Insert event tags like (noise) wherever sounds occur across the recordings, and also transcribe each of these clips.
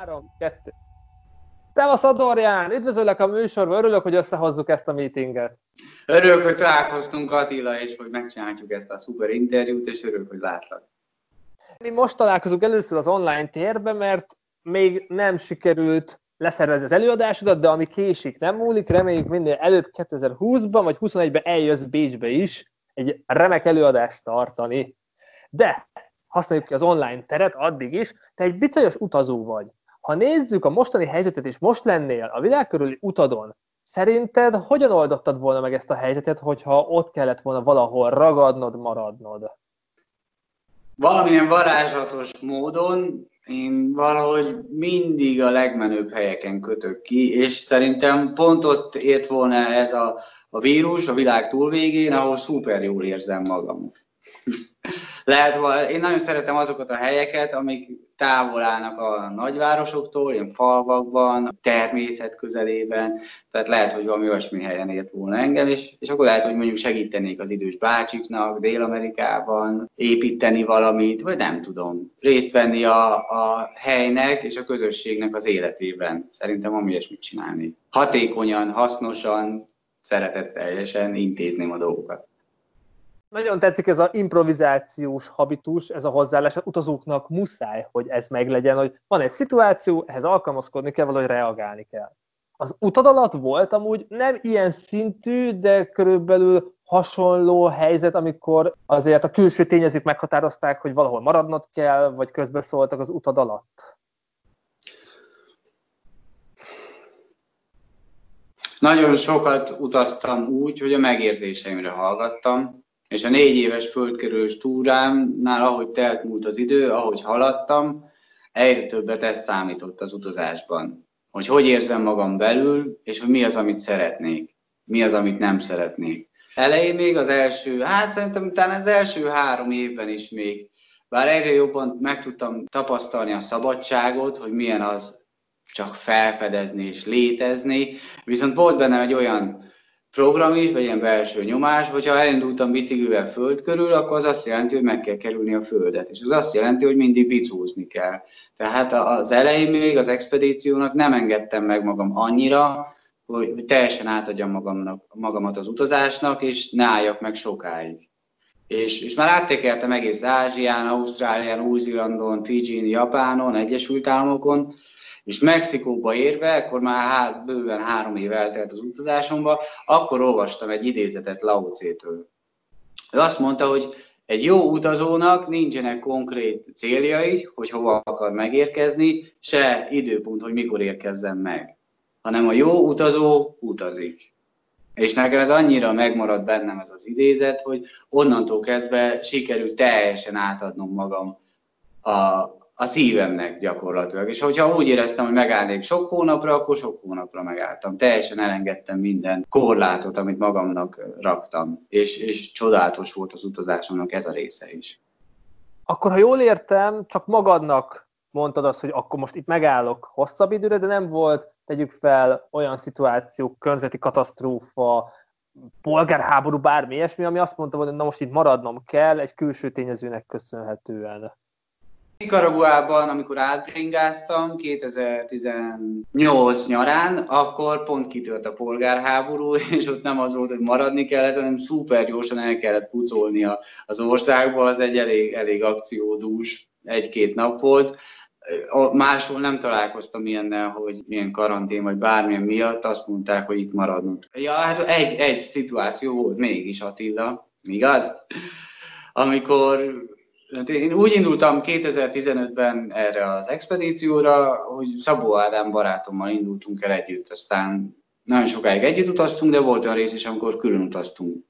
Három, kettő. Szevasz Adorján! Üdvözöllek a műsorban, örülök, hogy összehozzuk ezt a meetinget. Örülök, hogy találkoztunk Attila, és hogy megcsináljuk ezt a szuper interjút, és örülök, hogy látlak. Mi most találkozunk először az online térben, mert még nem sikerült leszervezni az előadásodat, de ami késik nem múlik, reméljük minél előbb 2020-ban vagy 21-ben eljössz Bécsbe is egy remek előadást tartani. De használjuk ki az online teret addig is, te egy bicajos utazó vagy. Ha nézzük a mostani helyzetet, és most lennél a világ körüli utadon, szerinted hogyan oldottad volna meg ezt a helyzetet, hogyha ott kellett volna valahol ragadnod, maradnod? Valamilyen varázslatos módon én valahogy mindig a legmenőbb helyeken kötök ki, és szerintem pont ott ért volna ez a, a vírus a világ túlvégén, ahol szuper jól érzem magam. Lehet, én nagyon szeretem azokat a helyeket, amik távol állnak a nagyvárosoktól, ilyen falvakban, természet közelében, tehát lehet, hogy valami olyasmi helyen ért volna engem, és, és akkor lehet, hogy mondjuk segítenék az idős bácsiknak Dél-Amerikában, építeni valamit, vagy nem tudom, részt venni a, a helynek és a közösségnek az életében. Szerintem ami ilyesmit csinálni. Hatékonyan, hasznosan, szeretetteljesen intézném a dolgokat. Nagyon tetszik ez az improvizációs habitus, ez a hozzáállás, az utazóknak muszáj, hogy ez meglegyen, hogy van egy szituáció, ehhez alkalmazkodni kell, valahogy reagálni kell. Az utad alatt volt amúgy nem ilyen szintű, de körülbelül hasonló helyzet, amikor azért a külső tényezők meghatározták, hogy valahol maradnod kell, vagy közbeszóltak az utad alatt? Nagyon sokat utaztam úgy, hogy a megérzéseimre hallgattam, és a négy éves földkerülős túrámnál, ahogy telt múlt az idő, ahogy haladtam, egyre többet ez számított az utazásban. Hogy hogy érzem magam belül, és hogy mi az, amit szeretnék, mi az, amit nem szeretnék. Elején még az első, hát szerintem talán az első három évben is még, bár egyre jobban meg tudtam tapasztalni a szabadságot, hogy milyen az csak felfedezni és létezni, viszont volt bennem egy olyan program is, vagy ilyen belső nyomás, hogyha elindultam biciklivel föld körül, akkor az azt jelenti, hogy meg kell kerülni a földet. És az azt jelenti, hogy mindig bicózni kell. Tehát az elején még az expedíciónak nem engedtem meg magam annyira, hogy teljesen átadjam magamnak, magamat az utazásnak, és ne álljak meg sokáig. És, és már áttekeltem egész Ázsián, Ausztrálián, Új-Zélandon, Fidzsin, Japánon, Egyesült Államokon, és Mexikóba érve, akkor már há, bőven három év eltelt az utazásomba, akkor olvastam egy idézetet Lao Tse-től. Ő azt mondta, hogy egy jó utazónak nincsenek konkrét céljai, hogy hova akar megérkezni, se időpont, hogy mikor érkezzen meg, hanem a jó utazó utazik. És nekem ez annyira megmaradt bennem ez az idézet, hogy onnantól kezdve sikerült teljesen átadnom magam a, a szívemnek gyakorlatilag. És hogyha úgy éreztem, hogy megállnék sok hónapra, akkor sok hónapra megálltam. Teljesen elengedtem minden korlátot, amit magamnak raktam. És, és csodálatos volt az utazásomnak ez a része is. Akkor, ha jól értem, csak magadnak mondtad azt, hogy akkor most itt megállok hosszabb időre, de nem volt, tegyük fel, olyan szituáció, környezeti katasztrófa, polgárháború, bármi ilyesmi, ami azt mondta, hogy na most itt maradnom kell egy külső tényezőnek köszönhetően. Nicaraguában, amikor átbringáztam 2018 nyarán, akkor pont kitört a polgárháború, (laughs) és ott nem az volt, hogy maradni kellett, hanem szuper gyorsan el kellett pucolni az országba, az egy elég, elég akciódús egy-két nap volt. Máshol nem találkoztam ilyennel, hogy milyen karantén vagy bármilyen miatt, azt mondták, hogy itt maradnunk. Ja, hát egy, egy szituáció volt mégis Attila, igaz? Amikor én úgy indultam 2015-ben erre az expedícióra, hogy Szabó Ádám barátommal indultunk el együtt, aztán nagyon sokáig együtt utaztunk, de volt olyan rész is, amikor külön utaztunk.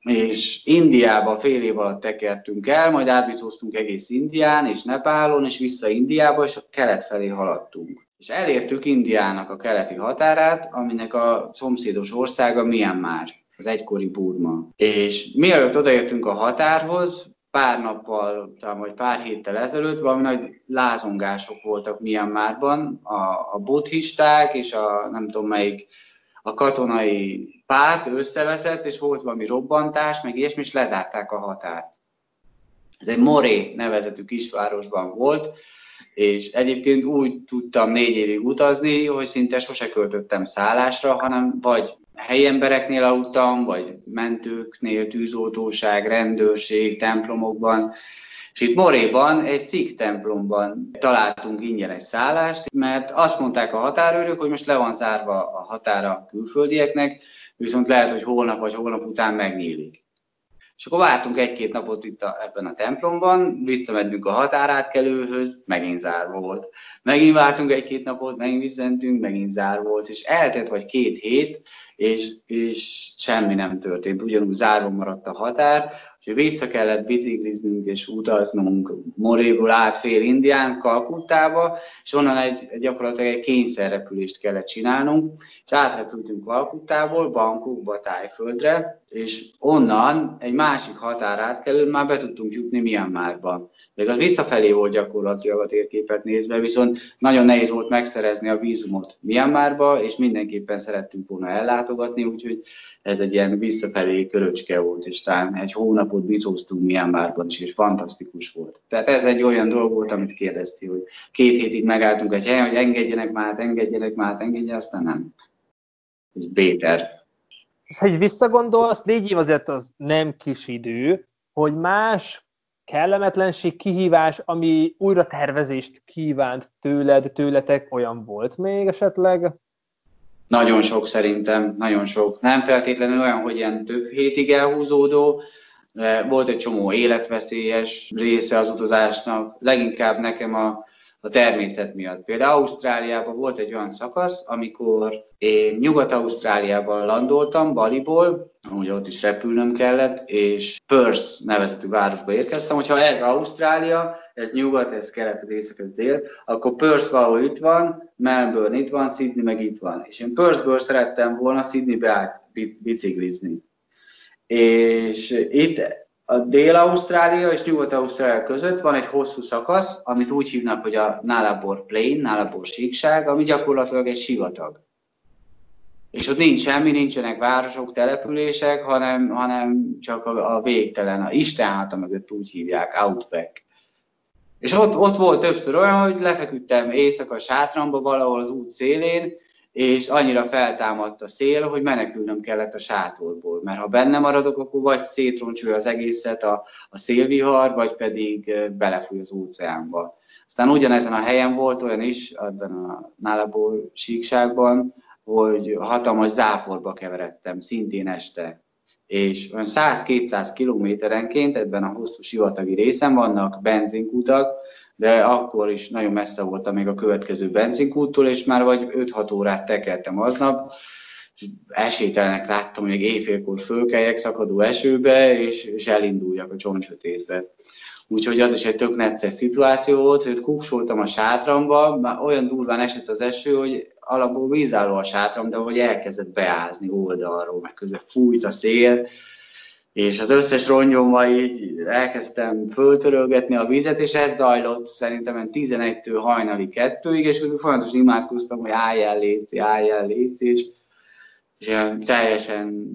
És Indiába fél év alatt tekertünk el, majd átbicóztunk egész Indián és Nepálon, és vissza Indiába, és a kelet felé haladtunk. És elértük Indiának a keleti határát, aminek a szomszédos országa Myanmar, az egykori Burma. És mielőtt odaértünk a határhoz, pár nappal, talán vagy pár héttel ezelőtt valami nagy lázongások voltak Myanmarban, a, a buddhisták és a nem tudom melyik a katonai párt összeveszett, és volt valami robbantás, meg ilyesmi, és lezárták a határt. Ez egy Moré nevezetű kisvárosban volt, és egyébként úgy tudtam négy évig utazni, hogy szinte sose költöttem szállásra, hanem vagy helyi embereknél aludtam, vagy mentőknél, tűzoltóság, rendőrség, templomokban, és itt Moréban, egy szik templomban találtunk ingyenes szállást, mert azt mondták a határőrök, hogy most le van zárva a határa a külföldieknek, viszont lehet, hogy holnap vagy holnap után megnyílik. És akkor vártunk egy-két napot itt a, ebben a templomban, visszamentünk a határátkelőhöz, megint zárva volt. Megint vártunk egy-két napot, megint visszamentünk, megint zárva volt, és eltelt vagy két hét, és, és semmi nem történt, ugyanúgy zárva maradt a határ, Úgyhogy vissza kellett bicikliznünk és utaznunk Moréból át fél Indián, Kalkuttába, és onnan egy gyakorlatilag egy kényszerrepülést kellett csinálnunk, és átrepültünk Kalkuttából Bangkokba, Tájföldre, és onnan egy másik határátkelőn már be tudtunk jutni Myanmarba. Még az visszafelé volt gyakorlatilag a térképet nézve, viszont nagyon nehéz volt megszerezni a vízumot Myanmarba, és mindenképpen szerettünk volna ellátogatni, úgyhogy ez egy ilyen visszafelé köröcske volt, és talán egy hónapot bizóztunk Myanmarban is, és fantasztikus volt. Tehát ez egy olyan dolog volt, amit kérdezti, hogy két hétig megálltunk egy helyen, hogy engedjenek már, engedjenek már, engedjenek, aztán nem. Ez Béter ha egy visszagondolsz, négy év azért az nem kis idő, hogy más kellemetlenség, kihívás, ami újra tervezést kívánt tőled, tőletek, olyan volt még esetleg? Nagyon sok szerintem, nagyon sok. Nem feltétlenül olyan, hogy ilyen több hétig elhúzódó, volt egy csomó életveszélyes része az utazásnak. Leginkább nekem a a természet miatt. Például Ausztráliában volt egy olyan szakasz, amikor én Nyugat-Ausztráliában landoltam, Baliból, ugye ott is repülnöm kellett, és Perth nevezetű városba érkeztem, hogyha ez Ausztrália, ez nyugat, ez kelet, ez észak, ez dél, akkor Perth valahol itt van, Melbourne itt van, Sydney meg itt van. És én Perthből szerettem volna Sydneybe át biciklizni. És itt a Dél-Ausztrália és Nyugat-Ausztrália között van egy hosszú szakasz, amit úgy hívnak, hogy a Nálabor Plain, Nálabor síkság, ami gyakorlatilag egy sivatag. És ott nincs semmi, nincsenek városok, települések, hanem, hanem csak a, a végtelen, a Isten háta mögött úgy hívják, Outback. És ott, ott volt többször olyan, hogy lefeküdtem éjszaka sátramba valahol az út szélén, és annyira feltámadt a szél, hogy menekülnöm kellett a sátorból, mert ha benne maradok, akkor vagy szétroncsolja az egészet a, a szélvihar, vagy pedig belefúj az óceánba. Aztán ugyanezen a helyen volt olyan is, ebben a Nálaból síkságban, hogy hatalmas záporba keveredtem, szintén este. És olyan 100-200 kilométerenként ebben a hosszú sivatagi részen vannak benzinkutak, de akkor is nagyon messze voltam még a következő benzinkúttól, és már vagy 5-6 órát tekertem aznap, esélytelenek láttam, hogy még éjfélkor fölkeljek szakadó esőbe, és, és elinduljak a csontsötétbe. Úgyhogy az is egy tök necces szituáció volt, hogy kuksoltam a sátramba, már olyan durván esett az eső, hogy alapból vízálló a sátram, de hogy elkezdett beázni oldalról, meg közben fújt a szél, és az összes rongyommal így elkezdtem föltörölgetni a vizet, és ez zajlott szerintem 11-től hajnali kettőig, és folyamatosan imádkoztam, hogy álljál léci, álljál léci, és, és teljesen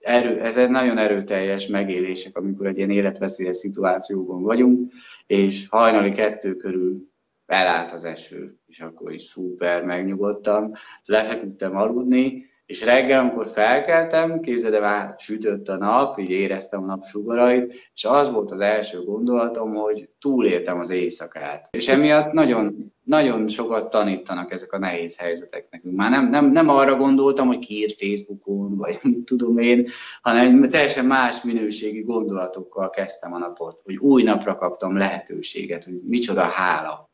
erő, ez egy nagyon erőteljes megélések, amikor egy ilyen életveszélyes szituációban vagyunk, és hajnali kettő körül elállt az eső, és akkor is szuper, megnyugodtam, lefeküdtem aludni, és reggel, amikor felkeltem, képzeld már sütött a nap, így éreztem a nap sugarait, és az volt az első gondolatom, hogy túléltem az éjszakát. És emiatt nagyon, nagyon sokat tanítanak ezek a nehéz helyzetek nekünk. Már nem, nem, nem arra gondoltam, hogy kiírt Facebookon, vagy (laughs) tudom én, hanem teljesen más minőségi gondolatokkal kezdtem a napot, hogy új napra kaptam lehetőséget, hogy micsoda hála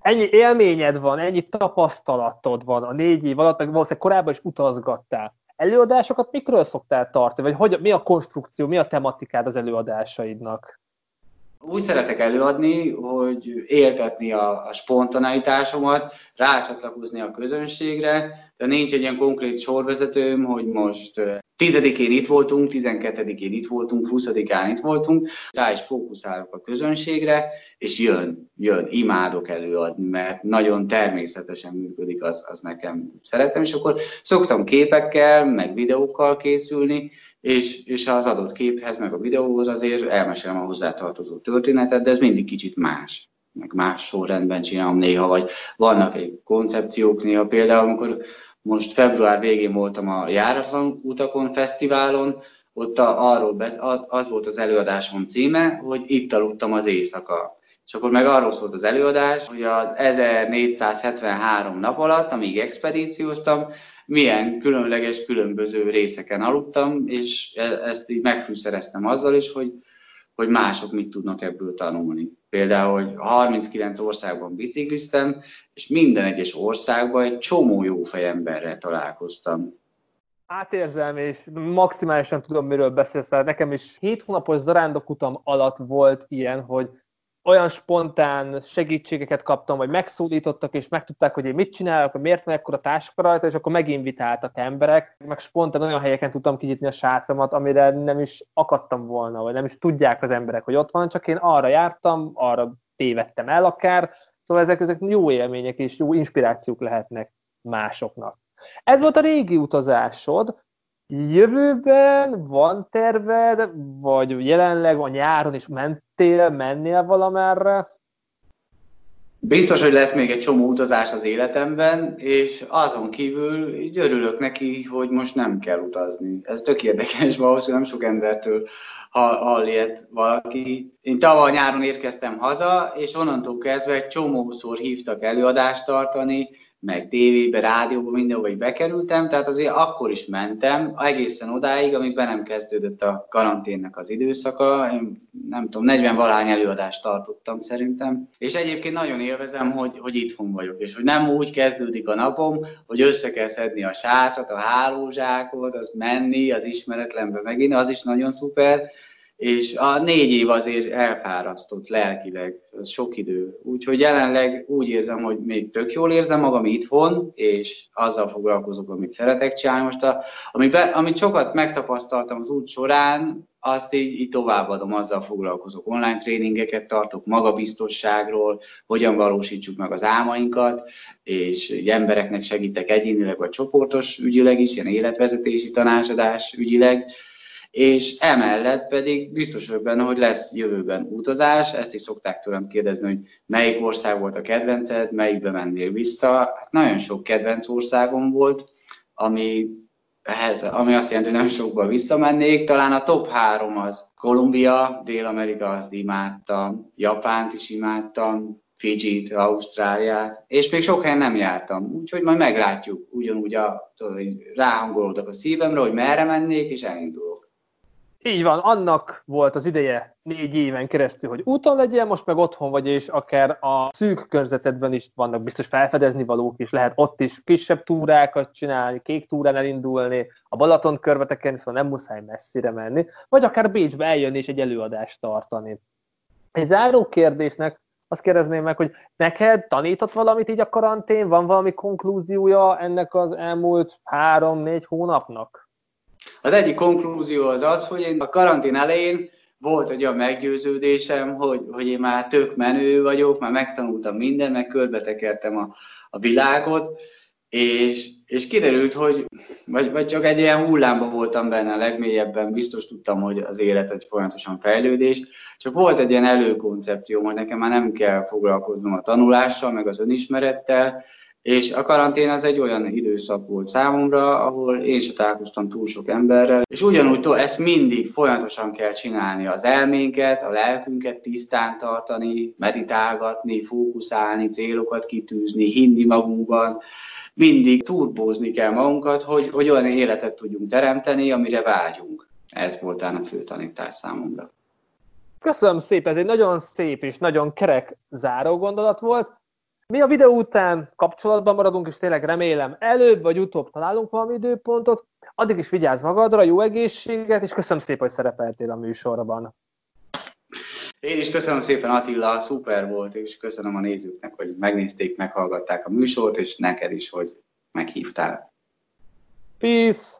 ennyi élményed van, ennyi tapasztalatod van a négy év alatt, meg valószínűleg korábban is utazgattál. Előadásokat mikről szoktál tartani, vagy hogy, mi a konstrukció, mi a tematikád az előadásaidnak? Úgy szeretek előadni, hogy éltetni a, a spontaneitásomat, rácsatlakozni a közönségre, de nincs egy ilyen konkrét sorvezetőm, hogy most Tizedikén itt voltunk, tizenkettedikén itt voltunk, huszadikán itt voltunk, rá is fókuszálok a közönségre, és jön, jön, imádok előadni, mert nagyon természetesen működik, az, az nekem szeretem, és akkor szoktam képekkel, meg videókkal készülni, és, és az adott képhez, meg a videóhoz azért elmesélem a hozzátartozó történetet, de ez mindig kicsit más meg más sorrendben csinálom néha, vagy vannak egy koncepciók néha, például amikor most február végén voltam a Járatlan Utakon Fesztiválon, ott a, arról az volt az előadásom címe, hogy itt aludtam az éjszaka. És akkor meg arról szólt az előadás, hogy az 1473 nap alatt, amíg expedícióztam, milyen különleges, különböző részeken aludtam, és e, ezt így megfűszereztem azzal is, hogy, hogy mások mit tudnak ebből tanulni. Például, hogy 39 országban bicikliztem, és minden egyes országban egy csomó jó fejemberrel találkoztam. Átérzem, és maximálisan tudom, miről beszélsz, mert nekem is 7 hónapos zarándokutam alatt volt ilyen, hogy olyan spontán segítségeket kaptam, vagy megszólítottak, és megtudták, hogy én mit csinálok, hogy miért van ekkora táska rajta, és akkor meginvitáltak emberek, meg spontán olyan helyeken tudtam kinyitni a sátramat, amire nem is akadtam volna, vagy nem is tudják az emberek, hogy ott van, csak én arra jártam, arra tévedtem el akár, szóval ezek, ezek jó élmények és jó inspirációk lehetnek másoknak. Ez volt a régi utazásod, Jövőben van terved, vagy jelenleg a nyáron is mentél, mennél valamerre? Biztos, hogy lesz még egy csomó utazás az életemben, és azon kívül így örülök neki, hogy most nem kell utazni. Ez tök érdekes, valószínűleg nem sok embertől hall ilyet valaki. Én tavaly nyáron érkeztem haza, és onnantól kezdve egy csomószor hívtak előadást tartani, meg tévébe, rádióba, mindenhova így bekerültem, tehát azért akkor is mentem, egészen odáig, amíg be nem kezdődött a karanténnek az időszaka. Én nem tudom, 40 valány előadást tartottam szerintem. És egyébként nagyon élvezem, hogy, hogy itthon vagyok, és hogy nem úgy kezdődik a napom, hogy össze kell szedni a sátrat, a hálózsákot, az menni, az ismeretlenbe megint, az is nagyon szuper, és a négy év azért elfárasztott lelkileg, ez sok idő. Úgyhogy jelenleg úgy érzem, hogy még tök jól érzem magam itthon, és azzal foglalkozok, amit szeretek csinálni. Most, a, amit, be, amit sokat megtapasztaltam az út során, azt így, így továbbadom, azzal foglalkozok. Online tréningeket tartok magabiztosságról, hogyan valósítsuk meg az álmainkat, és embereknek segítek egyénileg vagy csoportos ügyileg is, ilyen életvezetési tanácsadás ügyileg, és emellett pedig biztos vagyok benne, hogy lesz jövőben utazás, ezt is szokták tőlem kérdezni, hogy melyik ország volt a kedvenced, melyikbe mennél vissza. Hát nagyon sok kedvenc országom volt, ami, ehhez, ami azt jelenti, hogy nagyon sokba visszamennék. Talán a top három az Kolumbia, Dél-Amerika, azt imádtam, Japánt is imádtam, Fiji-t, Ausztráliát, és még sok helyen nem jártam, úgyhogy majd meglátjuk, ugyanúgy a, ráhangolódok a szívemre, hogy merre mennék, és elindulok. Így van, annak volt az ideje négy éven keresztül, hogy úton legyen, most meg otthon vagy, és akár a szűk körzetedben is vannak biztos felfedezni valók is, lehet ott is kisebb túrákat csinálni, kék túrán elindulni, a Balaton körveteken, szóval nem muszáj messzire menni, vagy akár Bécsbe eljönni és egy előadást tartani. Egy záró kérdésnek azt kérdezném meg, hogy neked tanított valamit így a karantén, van valami konklúziója ennek az elmúlt három-négy hónapnak? Az egyik konklúzió az az, hogy én a karantén elején volt egy olyan meggyőződésem, hogy, hogy én már tök menő vagyok, már megtanultam mindent, meg körbetekertem a, a világot, és, és kiderült, hogy vagy, vagy csak egy ilyen hullámban voltam benne a legmélyebben, biztos tudtam, hogy az élet egy folyamatosan fejlődés, csak volt egy ilyen előkoncepció, hogy nekem már nem kell foglalkoznom a tanulással, meg az önismerettel, és a karantén az egy olyan időszak volt számomra, ahol én se találkoztam túl sok emberrel, és ugyanúgy ezt mindig folyamatosan kell csinálni, az elménket, a lelkünket tisztán tartani, meditálgatni, fókuszálni, célokat kitűzni, hinni magunkban, mindig turbózni kell magunkat, hogy, hogy olyan életet tudjunk teremteni, amire vágyunk. Ez volt a fő tanítás számomra. Köszönöm szépen, ez egy nagyon szép és nagyon kerek záró gondolat volt. Mi a videó után kapcsolatban maradunk, és tényleg remélem előbb vagy utóbb találunk valami időpontot. Addig is vigyázz magadra, jó egészséget, és köszönöm szépen, hogy szerepeltél a műsorban. Én is köszönöm szépen Attila, szuper volt, és köszönöm a nézőknek, hogy megnézték, meghallgatták a műsort, és neked is, hogy meghívtál. Peace!